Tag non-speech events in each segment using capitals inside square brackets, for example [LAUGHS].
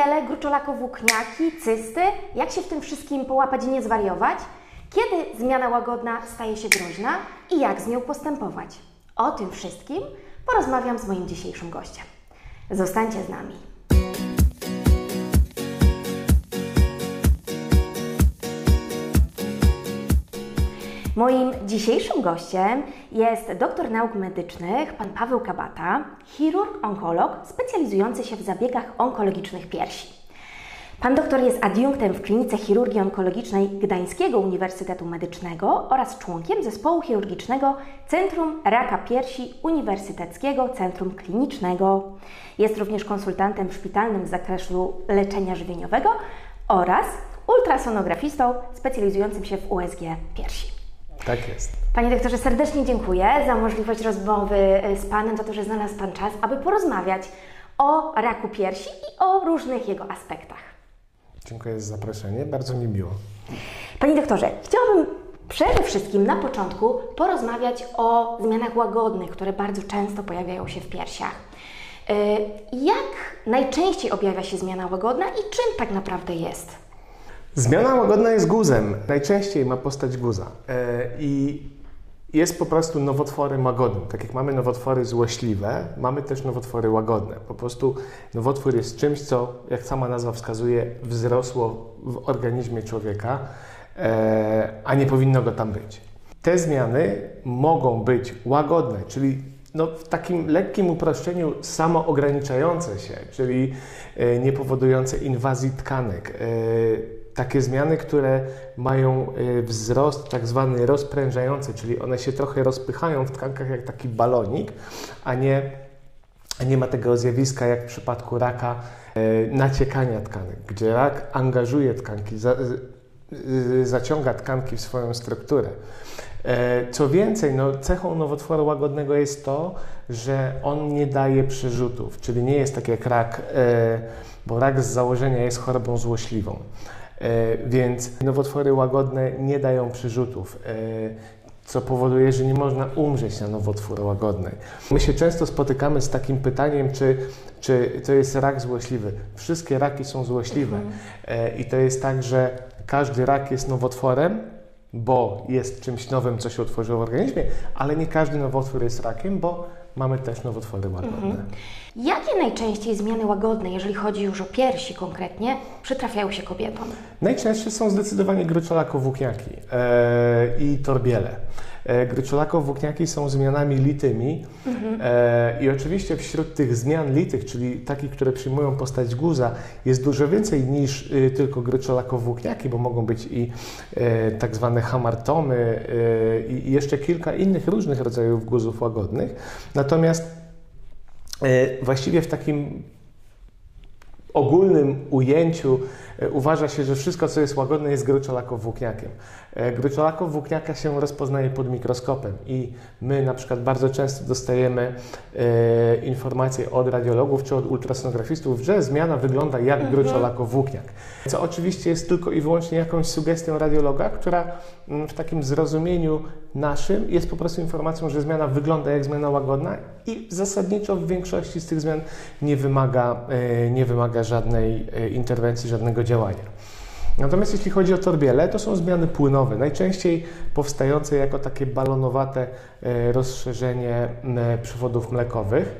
torbiele, gruczolako-włókniaki, cysty. Jak się w tym wszystkim połapać i nie zwariować? Kiedy zmiana łagodna staje się groźna i jak z nią postępować? O tym wszystkim porozmawiam z moim dzisiejszym gościem. Zostańcie z nami. Moim dzisiejszym gościem jest doktor nauk medycznych, pan Paweł Kabata, chirurg, onkolog specjalizujący się w zabiegach onkologicznych piersi. Pan doktor jest adiunktem w klinice chirurgii onkologicznej Gdańskiego Uniwersytetu Medycznego oraz członkiem zespołu chirurgicznego Centrum Raka Piersi Uniwersyteckiego Centrum Klinicznego. Jest również konsultantem szpitalnym z zakresu leczenia żywieniowego oraz ultrasonografistą specjalizującym się w USG piersi. Tak jest. Panie doktorze, serdecznie dziękuję za możliwość rozmowy e, z Panem, za to, że znalazł Pan czas, aby porozmawiać o raku piersi i o różnych jego aspektach. Dziękuję za zaproszenie, bardzo mi miło. Panie doktorze, chciałabym przede wszystkim na początku porozmawiać o zmianach łagodnych, które bardzo często pojawiają się w piersiach. E, jak najczęściej objawia się zmiana łagodna i czym tak naprawdę jest? Zmiana łagodna jest guzem. Najczęściej ma postać guza. E, I jest po prostu nowotworem łagodnym. Tak jak mamy nowotwory złośliwe, mamy też nowotwory łagodne. Po prostu nowotwór jest czymś, co, jak sama nazwa wskazuje, wzrosło w organizmie człowieka, e, a nie powinno go tam być. Te zmiany mogą być łagodne, czyli no, w takim lekkim uproszczeniu samoograniczające się, czyli e, nie powodujące inwazji tkanek takie zmiany, które mają y, wzrost tak zwany rozprężający, czyli one się trochę rozpychają w tkankach jak taki balonik, a nie, nie ma tego zjawiska jak w przypadku raka y, naciekania tkanek, gdzie rak angażuje tkanki, za, zaciąga tkanki w swoją strukturę. E, co więcej, no, cechą nowotworu łagodnego jest to, że on nie daje przerzutów, czyli nie jest tak jak rak, e, bo rak z założenia jest chorobą złośliwą. E, więc nowotwory łagodne nie dają przyrzutów e, co powoduje, że nie można umrzeć na nowotwór łagodny. My się często spotykamy z takim pytaniem, czy, czy to jest rak złośliwy. Wszystkie raki są złośliwe mhm. E, i to jest tak, że każdy rak jest nowotworem, bo jest czymś nowym, co się utworzyło w organizmie, ale nie każdy nowotwór jest rakiem, bo mamy też nowotwory łagodne. Mhm. Jakie najczęściej zmiany łagodne, jeżeli chodzi już o piersi konkretnie, przytrafiają się kobietom? Najczęstsze są zdecydowanie gruczolako-włókniaki e, i torbiele. E, Gryczolako-włókniaki są zmianami litymi mhm. e, i oczywiście wśród tych zmian litych, czyli takich, które przyjmują postać guza, jest dużo więcej niż y, tylko gryczolako-włókniaki, bo mogą być i e, tak zwane hamartomy e, i jeszcze kilka innych różnych rodzajów guzów łagodnych. Natomiast właściwie w takim ogólnym ujęciu uważa się, że wszystko, co jest łagodne, jest gruczolakowłókniakiem. E, gruczolakowłókniaka się rozpoznaje pod mikroskopem i my na przykład bardzo często dostajemy e, informacje od radiologów czy od ultrasonografistów, że zmiana wygląda jak mhm. gruczolakowłókniak. Co oczywiście jest tylko i wyłącznie jakąś sugestią radiologa, która mm, w takim zrozumieniu naszym jest po prostu informacją, że zmiana wygląda jak zmiana łagodna i zasadniczo w większości z tych zmian nie wymaga, nie wymaga żadnej e, interwencji, żadnego działania. Natomiast jeśli chodzi o torbiele, to są zmiany płynowe, najczęściej powstające jako takie balonowate e, rozszerzenie przewodów mlekowych.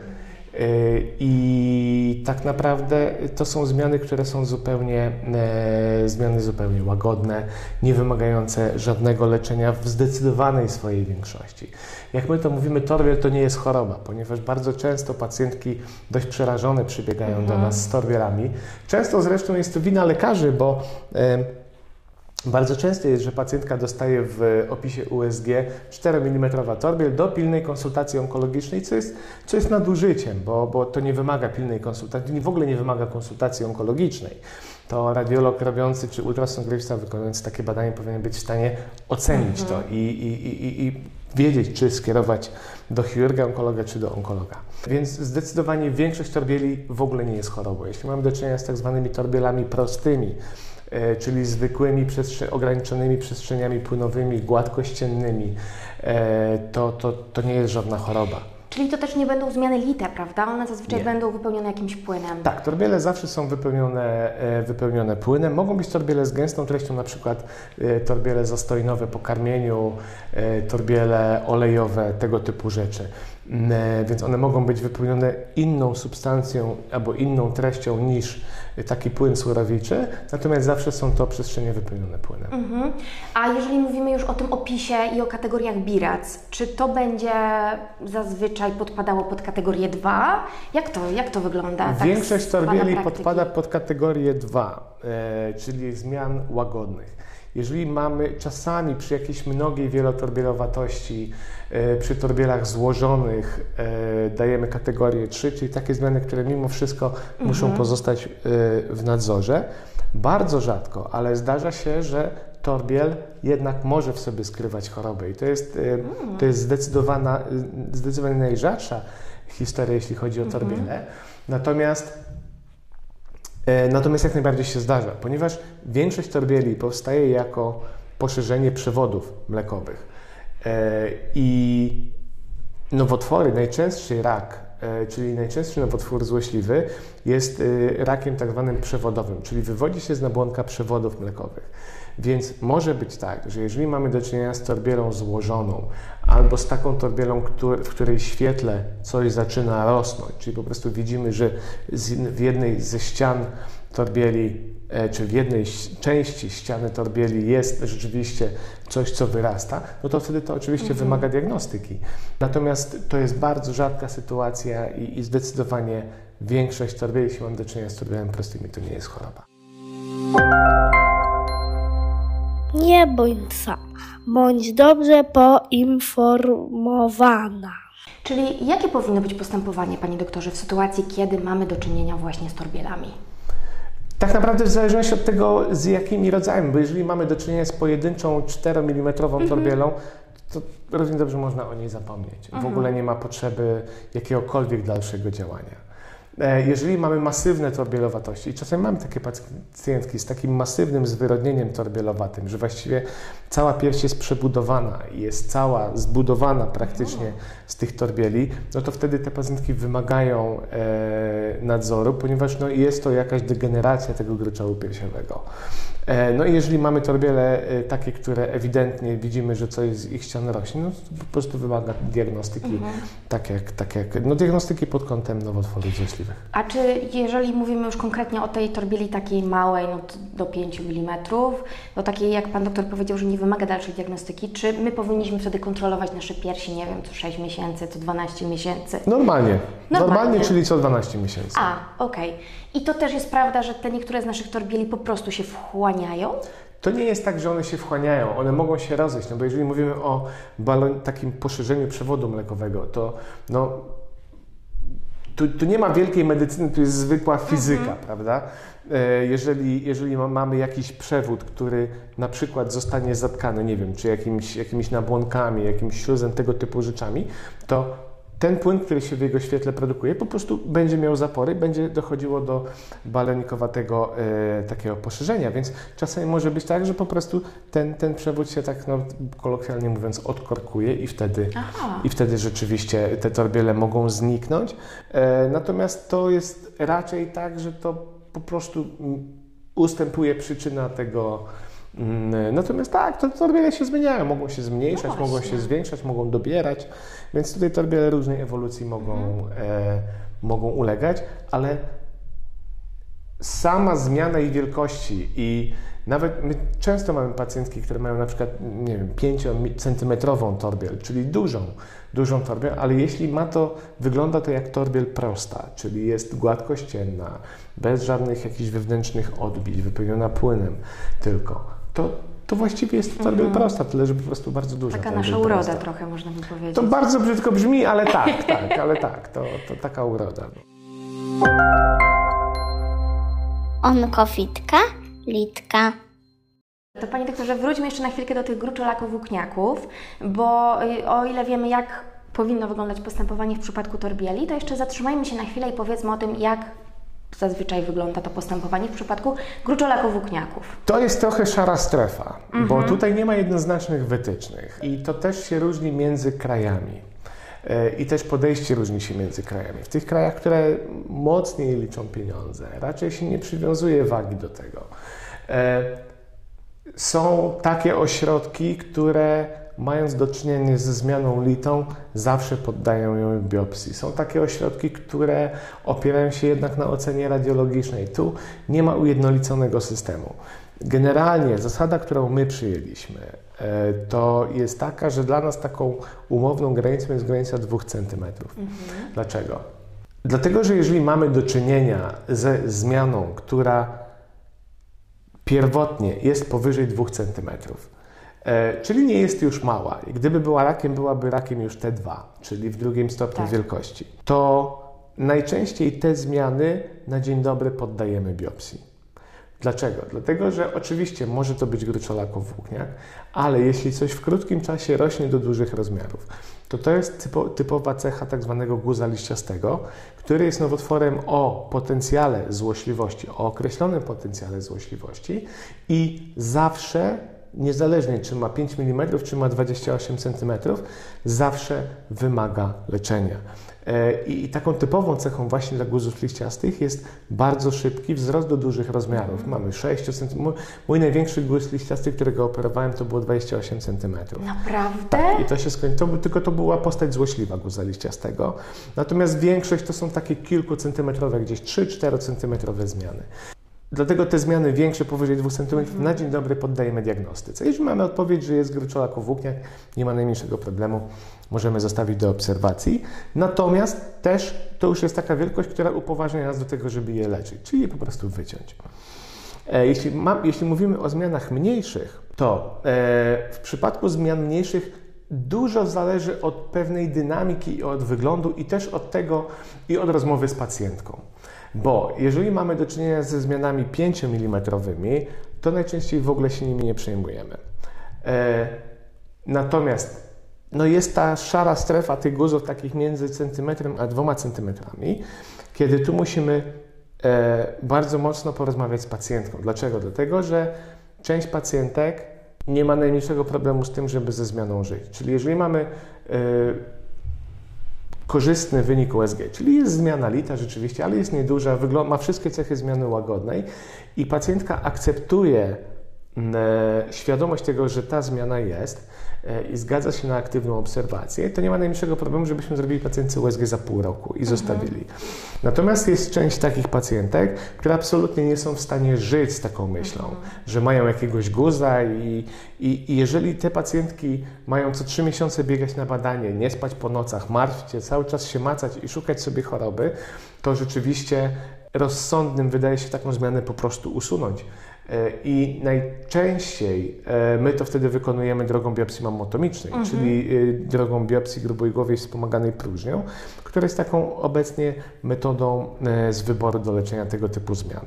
Y, I tak naprawdę to są zmiany, które są zupełnie e, zmiany zupełnie łagodne, nie wymagające żadnego leczenia w zdecydowanej swojej większości. Jak my to mówimy, torbiel to nie jest choroba, ponieważ bardzo często pacjentki dość przerażone przybiegają mhm. do nas z torbielami. Często zresztą jest to wina lekarzy, bo e, bardzo często jest, że pacjentka dostaje w opisie USG 4 mm torbiel do pilnej konsultacji onkologicznej, co jest, co jest nadużyciem, bo, bo to nie wymaga pilnej konsultacji, w ogóle nie wymaga konsultacji onkologicznej. To radiolog robiący czy ultrasonografista wykonujący takie badanie powinien być w stanie ocenić mhm. to i, i, i, i wiedzieć, czy skierować do chirurga, onkologa, czy do onkologa. Więc zdecydowanie większość torbieli w ogóle nie jest chorobą. Jeśli mamy do czynienia z tak zwanymi torbielami prostymi, czyli zwykłymi przestrze ograniczonymi przestrzeniami płynowymi, gładkościennymi, e, to, to, to nie jest żadna choroba. Czyli to też nie będą zmiany lite, prawda? One zazwyczaj Nie. będą wypełnione jakimś płynem. Tak, torbiele zawsze są wypełnione, e, wypełnione płynem. Mogą być torbiele z gęstą treścią, na przykład e, torbiele zastojnowe po karmieniu, e, torbiele olejowe, tego typu rzeczy. Więc one mogą być wypełnione inną substancją albo inną treścią niż taki płyn surowiczy, natomiast zawsze są to przestrzenie wypełnione płynem. Mhm. A jeżeli mówimy już o tym opisie i o kategoriach birac, czy to będzie zazwyczaj podpadało pod kategorię 2? Jak to, jak to wygląda? tak Większość torbieli podpada pod kategorię 2, e, czyli zmian łagodnych. Jeżeli mamy czasami przy jakiejś mnogiej wielotorbielowatości, e, przy torbielach złożonych e, dajemy kategorię 3, czyli takie zmiany, które mimo wszystko muszą pozostać e, w nadzorze. Bardzo rzadko, ale zdarza się, że torbiel jednak może w sobie skrywać chorobę i to jest, e, to jest zdecydowana, zdecydowanie najrzadsza historia, jeśli chodzi o torbiele. Natomiast E, Natomiast jak najbardziej się zdarza, ponieważ większość torbieli powstaje jako poszerzenie przewodów mlekowych. E, I nowotwory, najczęstszy rak, e, czyli najczęstszy nowotwór złośliwy, jest e, rakiem tak zwanym przewodowym, czyli wywodzi się z nabłonka przewodów mlekowych. Więc może być tak, że jeżeli mamy do czynienia z torbielą złożoną, albo z taką torbielą, w której świetle coś zaczyna rosnąć, czyli po prostu widzimy, że w jednej ze ścian torbieli, e, czy w jednej części ściany torbieli jest rzeczywiście coś, co wyrasta, no to wtedy to oczywiście wymaga diagnostyki. Natomiast to jest bardzo rzadka sytuacja i, i zdecydowanie większość torbieli, jeśli mam do czynienia z torbielami prostymi, to nie jest choroba. Nie bądź sama, bądź dobrze poinformowana. Czyli jakie powinno być postępowanie, Panie doktorze, w sytuacji, kiedy mamy do czynienia właśnie z torbielami? Tak naprawdę w zależności od tego, z jakimi rodzajami, bo jeżeli mamy do czynienia z pojedynczą 4 mm torbielą, to równie dobrze można o niej zapomnieć. W ogóle nie ma potrzeby jakiegokolwiek dalszego działania. E, Jeżeli mamy masywne torbielowatości, i czasem mamy takie pacjentki z takim masywnym zwyrodnieniem torbielowatym, że właściwie cała pierś jest przebudowana i jest cała zbudowana praktycznie z tych torbieli, no to wtedy te pacjentki wymagają e, nadzoru, ponieważ no, jest to jakaś degeneracja tego gruczołu piersiowego. E, No i jeżeli mamy torbiele takie, które ewidentnie widzimy, że coś z ich ścian rośnie, no to po prostu wymaga diagnostyki, tak jak, tak jak, no diagnostyki pod kątem nowotworów złośliwych. A czy jeżeli mówimy już konkretnie o tej torbieli takiej małej, no do 5 mm, do takiej, jak Pan doktor powiedział, że nie wymaga dalszej diagnostyki, czy my powinniśmy wtedy kontrolować nasze piersi, nie wiem, co 6 miesięcy, co 12 miesięcy? Normalnie. Normalnie. Normalnie, czyli co 12 miesięcy. A, okej. I to też jest prawda, że te niektóre z naszych torbieli po prostu się wchłaniają? To nie jest tak, że one się wchłaniają, one mogą się rozejść, no bo jeżeli mówimy o balon, takim poszerzeniu przewodu mlekowego, to no, tu, tu nie ma wielkiej medycyny, tu jest zwykła fizyka, prawda? E, Jeżeli, jeżeli ma- mamy jakiś przewód, który na przykład zostanie zatkany, nie wiem, czy jakimiś, jakimiś nabłonkami, jakimś śluzem, tego typu rzeczami, to ten płyn, który się w jego świetle produkuje, po prostu będzie miał zapory, będzie dochodziło do balenikowatego e, takiego poszerzenia, więc czasami może być tak, że po prostu ten, ten przewód się tak, no, kolokwialnie mówiąc, odkorkuje i wtedy, Aha. i wtedy rzeczywiście te torbiele mogą zniknąć. E, natomiast to jest raczej tak, że to po prostu mm, ustępuje przyczyna tego. Mm, Natomiast tak, to torbiele się zmieniają, mogą się zmniejszać, No mogą się zwiększać, mogą dobierać, więc tutaj torbiele różnej ewolucji mogą, e, mogą ulegać, ale sama zmiana ich wielkości i nawet my często mamy pacjentki, które mają na przykład, nie wiem, 5 centymetrową torbiel, czyli dużą, dużą torbiel, ale jeśli ma to, wygląda to jak torbiel prosta, czyli jest gładkościenna, bez żadnych jakichś wewnętrznych odbić, wypełniona płynem tylko, to, to właściwie jest to torbiel prosta, tyle że po prostu bardzo duża. Taka nasza uroda prosta. trochę, można by powiedzieć. To bardzo brzydko brzmi, ale tak, [LAUGHS] tak, ale tak, to, to taka uroda. Onkowitka, litka. To Panie doktorze, wróćmy jeszcze na chwilkę do tych gruczołakowłókniaków, bo y, o ile wiemy, jak powinno wyglądać postępowanie w przypadku torbieli, to jeszcze zatrzymajmy się na chwilę i powiedzmy o tym, jak zazwyczaj wygląda to postępowanie w przypadku gruczołakowłókniaków. To jest trochę szara strefa, bo tutaj nie ma jednoznacznych wytycznych i to też się różni między krajami. E, I też podejście różni się między krajami. W tych krajach, które mocniej liczą pieniądze, raczej się nie przywiązuje wagi do tego. E, są takie ośrodki, które mając do czynienia ze zmianą litą, zawsze poddają ją biopsji. Są takie ośrodki, które opierają się jednak na ocenie radiologicznej. Tu nie ma ujednoliconego systemu. Generalnie zasada, którą my przyjęliśmy, e, to jest taka, że dla nas taką umowną granicą jest granica 2 cm. Mhm. Dlaczego? Dlatego, że jeżeli mamy do czynienia ze zmianą, która pierwotnie jest powyżej 2 cm, e, czyli nie jest już mała, i gdyby była rakiem, byłaby rakiem już T2, czyli w drugim stopniu tak. wielkości, to najczęściej te zmiany na dzień dobry poddajemy biopsji. Dlaczego? Dlatego, że oczywiście może to być gruczolakowłókniak, ale jeśli coś w krótkim czasie rośnie do dużych rozmiarów, to to jest typo, typowa cecha tak zwanego guza liściastego, który jest nowotworem o potencjale złośliwości, o określonym potencjale złośliwości i zawsze niezależnie czy ma 5 mm, czy ma 28 cm, zawsze wymaga leczenia. E, I, taką typową cechą właśnie dla guzów liściastych jest bardzo szybki wzrost do dużych rozmiarów. Mamy 6 cm. Mój, mój największy guz liściasty, którego operowałem, to było 28 cm. Naprawdę? Tak, I to się skończyło, tylko to była postać złośliwa guza liściastego. Natomiast większość to są takie kilkucentymetrowe, gdzieś 3-4 centymetrowe zmiany. Dlatego te zmiany większe, powyżej 2 cm, mm. na dzień dobry poddajemy diagnostyce. Jeśli mamy odpowiedź, że jest gruczolakowłókniak, nie ma najmniejszego problemu, możemy zostawić do obserwacji. Natomiast też to już jest taka wielkość, która upoważnia nas do tego, żeby je leczyć, czyli je po prostu wyciąć. E, jeśli, ma, jeśli mówimy o zmianach mniejszych, to e, w przypadku zmian mniejszych dużo zależy od pewnej dynamiki i od wyglądu i też od tego i od rozmowy z pacjentką. Bo jeżeli mamy do czynienia ze zmianami 5 mm, to najczęściej w ogóle się nimi nie przejmujemy. E, natomiast no jest ta szara strefa tych guzów takich między centymetrem a dwoma centymetrami, kiedy tu musimy e, bardzo mocno porozmawiać z pacjentką. Dlaczego? Dlatego, że część pacjentek nie ma najmniejszego problemu z tym, żeby ze zmianą żyć. Czyli jeżeli mamy e, korzystny wynik USG, czyli jest zmiana lita rzeczywiście, ale jest nieduża, ma wszystkie cechy zmiany łagodnej i pacjentka akceptuje świadomość tego, że ta zmiana jest. e, i zgadza się na aktywną obserwację, to nie ma najmniejszego problemu, żebyśmy zrobili pacjentce USG za pół roku i mhm. zostawili. Natomiast jest część takich pacjentek, które absolutnie nie są w stanie żyć z taką myślą, mhm. że mają jakiegoś guza i, i, i, jeżeli te pacjentki mają co trzy miesiące biegać na badanie, nie spać po nocach, martwić cały czas się macać i szukać sobie choroby, to rzeczywiście rozsądnym wydaje się taką zmianę po prostu usunąć. E, I najczęściej e, my to wtedy wykonujemy drogą biopsji mammotomicznej, mhm. czyli e, drogą biopsji grubojgłowej wspomaganej próżnią, która jest taką obecnie metodą z wyboru do leczenia tego typu zmian.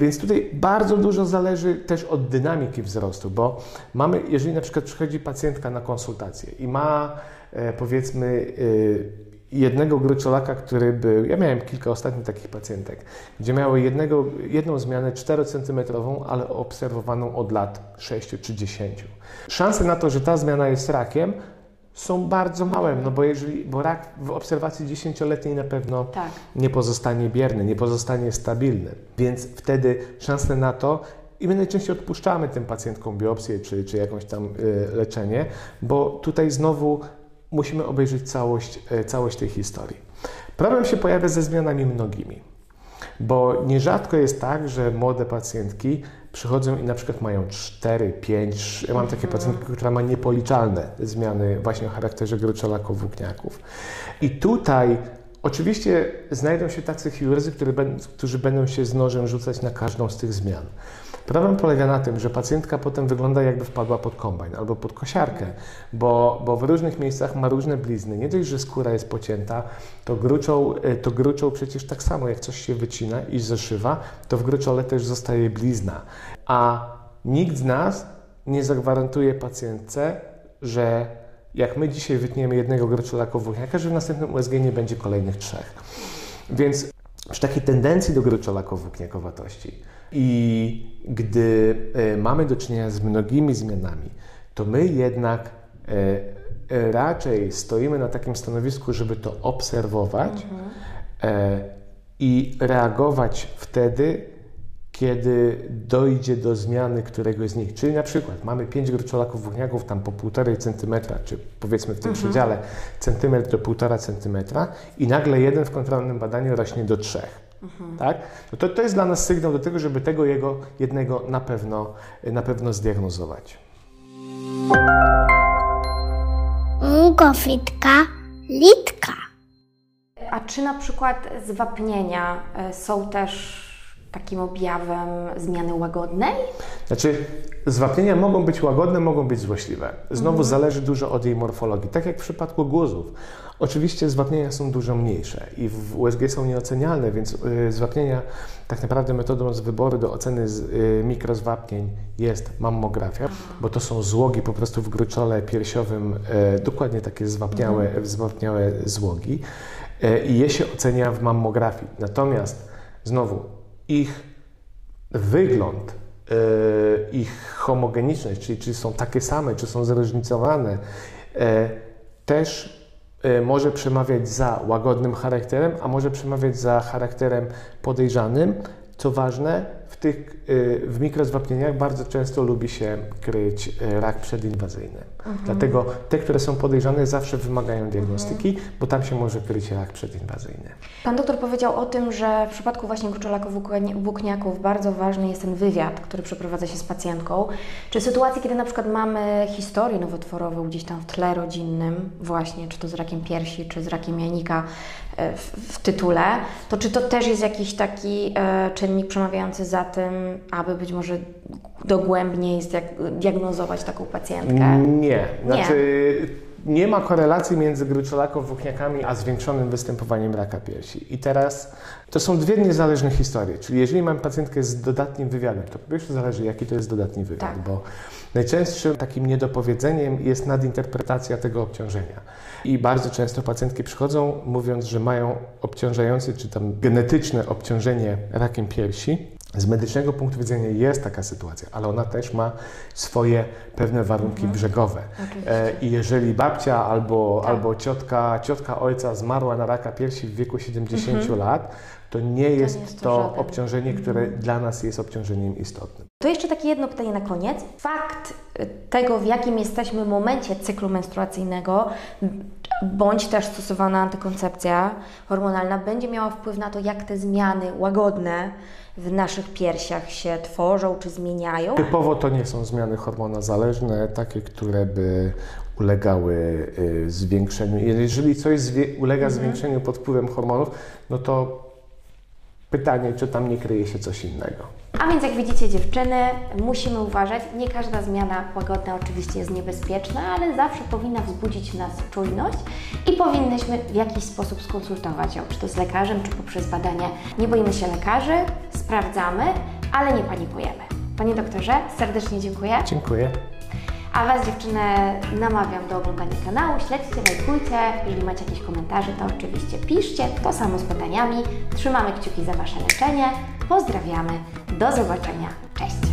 Więc tutaj bardzo dużo zależy też od dynamiki wzrostu, bo mamy, jeżeli na przykład przychodzi pacjentka na konsultację i ma powiedzmy jednego gruczolaka, który był, ja miałem kilka ostatnich takich pacjentek, gdzie miały jednego, jedną zmianę 4-centymetrową, ale obserwowaną od lat 6 czy 10. Szanse na to, że ta zmiana jest rakiem, są bardzo małe, no bo jeżeli, bo rak w obserwacji dziesięcioletniej na pewno tak. nie pozostanie bierny, nie pozostanie stabilny, więc wtedy szanse na to i my najczęściej odpuszczamy tym pacjentkom biopsję czy, czy jakąś tam y, leczenie, bo tutaj znowu musimy obejrzeć całość, e, całość tej historii. Problem się pojawia ze zmianami mnogimi, bo nierzadko jest tak, że młode pacjentki przychodzą i na przykład mają 4, 5, ja mam takie pacjentki, która ma niepoliczalne zmiany właśnie o charakterze gruczolaków włókniaków. I tutaj oczywiście znajdą się tacy chirurdzy, którzy będą się z nożem rzucać na każdą z tych zmian. Problem polega na tym, że pacjentka potem wygląda jakby wpadła pod kombajn albo pod kosiarkę, bo, bo w różnych miejscach ma różne blizny. Nie dość, że skóra jest pocięta, to gruczą, e, to gruczą przecież tak samo jak coś się wycina i zeszywa, to w gruczole też zostaje blizna. A nikt z nas nie zagwarantuje pacjentce, że jak my dzisiaj wytniemy jednego gruczolaka włókniaka, że w następnym USG nie będzie kolejnych trzech. Więc przy takiej tendencji do gruczolakowłókniakowatości i gdy e, mamy do czynienia z mnogimi zmianami, to my jednak e, e, raczej stoimy na takim stanowisku, żeby to obserwować e, i reagować wtedy, kiedy dojdzie do zmiany któregoś z nich. Czyli na przykład mamy pięć gruczolaków włókniaków tam po 1,5 centymetra, czy powiedzmy w tym przedziale centymetr do 1,5 centymetra i nagle jeden w kontrolnym badaniu rośnie do trzech. Tak? No to, to jest dla nas sygnał do tego, żeby tego jego jednego na pewno, na pewno zdiagnozować. Gofitka, litka. A czy na przykład zwapnienia e, są też takim objawem zmiany łagodnej? Znaczy, zwapnienia mogą być łagodne, mogą być złośliwe. Znowu zależy dużo od jej morfologii. Tak jak w przypadku głuzów. Oczywiście zwapnienia są dużo mniejsze i w USG są nieocenialne, więc y, zwapnienia tak naprawdę metodą z wyboru do oceny z, y, mikrozwapnień jest mammografia, bo to są złogi po prostu w gruczole piersiowym, y, dokładnie takie zwapniałe, zwapniałe złogi y, i je się ocenia w mammografii. Natomiast znowu ich wygląd, e, ich homogeniczność, czyli czy są takie same, czy są zróżnicowane, e, też e, może przemawiać za łagodnym charakterem, a może przemawiać za charakterem podejrzanym. Co ważne, w tych y, w mikrozwapnieniach bardzo często lubi się kryć y, rak przedinwazyjny. Dlatego te, które są podejrzane, zawsze wymagają diagnostyki, bo tam się może kryć rak przedinwazyjny. Pan doktor powiedział o tym, że w przypadku właśnie gruczolaków włókni- włókniaków bardzo ważny jest ten wywiad, który przeprowadza się z pacjentką. Czy w sytuacji, kiedy na przykład mamy historię nowotworową gdzieś tam w tle rodzinnym, właśnie czy to z rakiem piersi, czy z rakiem jajnika w, w tytule, to czy to też jest jakiś taki e, czynnik przemawiający za tym, aby być może dogłębniej diagnozować taką pacjentkę? Nie, znaczy nie ma korelacji między gruczolaką włókniakami a zwiększonym występowaniem raka piersi. I teraz to są dwie niezależne historie, czyli jeżeli mam pacjentkę z dodatnim wywiadem, to po pierwsze zależy jaki to jest dodatni wywiad, Tak. bo najczęstszym takim niedopowiedzeniem jest nadinterpretacja tego obciążenia. I bardzo często pacjentki przychodzą mówiąc, że mają obciążające czy tam genetyczne obciążenie rakiem piersi, z medycznego punktu widzenia jest taka sytuacja, ale ona też ma swoje pewne warunki brzegowe. E, I jeżeli babcia albo, albo ciotka, ciotka ojca zmarła na raka piersi w wieku 70 lat, to nie jest jest to to żaden. obciążenie, które dla nas jest obciążeniem istotnym. To jeszcze takie jedno pytanie na koniec. Fakt y, tego, w jakim jesteśmy momencie cyklu menstruacyjnego, bądź też stosowana antykoncepcja hormonalna, będzie miała wpływ na to, jak te zmiany łagodne w naszych piersiach się tworzą czy zmieniają. Typowo to nie są zmiany hormonozależne, takie, które by ulegały y, zwiększeniu. Jeżeli coś ulega zwiększeniu pod wpływem hormonów, no to pytanie, czy tam nie kryje się coś innego. A więc jak widzicie dziewczyny, musimy uważać, nie każda zmiana łagodna oczywiście jest niebezpieczna, ale zawsze powinna wzbudzić w nas czujność i powinnyśmy w jakiś sposób skonsultować ją, czy to z lekarzem, czy poprzez badania. Nie boimy się lekarzy, sprawdzamy, ale nie panikujemy. Panie doktorze, serdecznie dziękuję. Dziękuję. A Was dziewczyny namawiam do oglądania kanału, śledźcie, lajkujcie. Jeżeli macie jakieś komentarze, to oczywiście piszcie. To samo z pytaniami. Trzymamy kciuki za Wasze leczenie. Pozdrawiamy. Do zobaczenia. Cześć.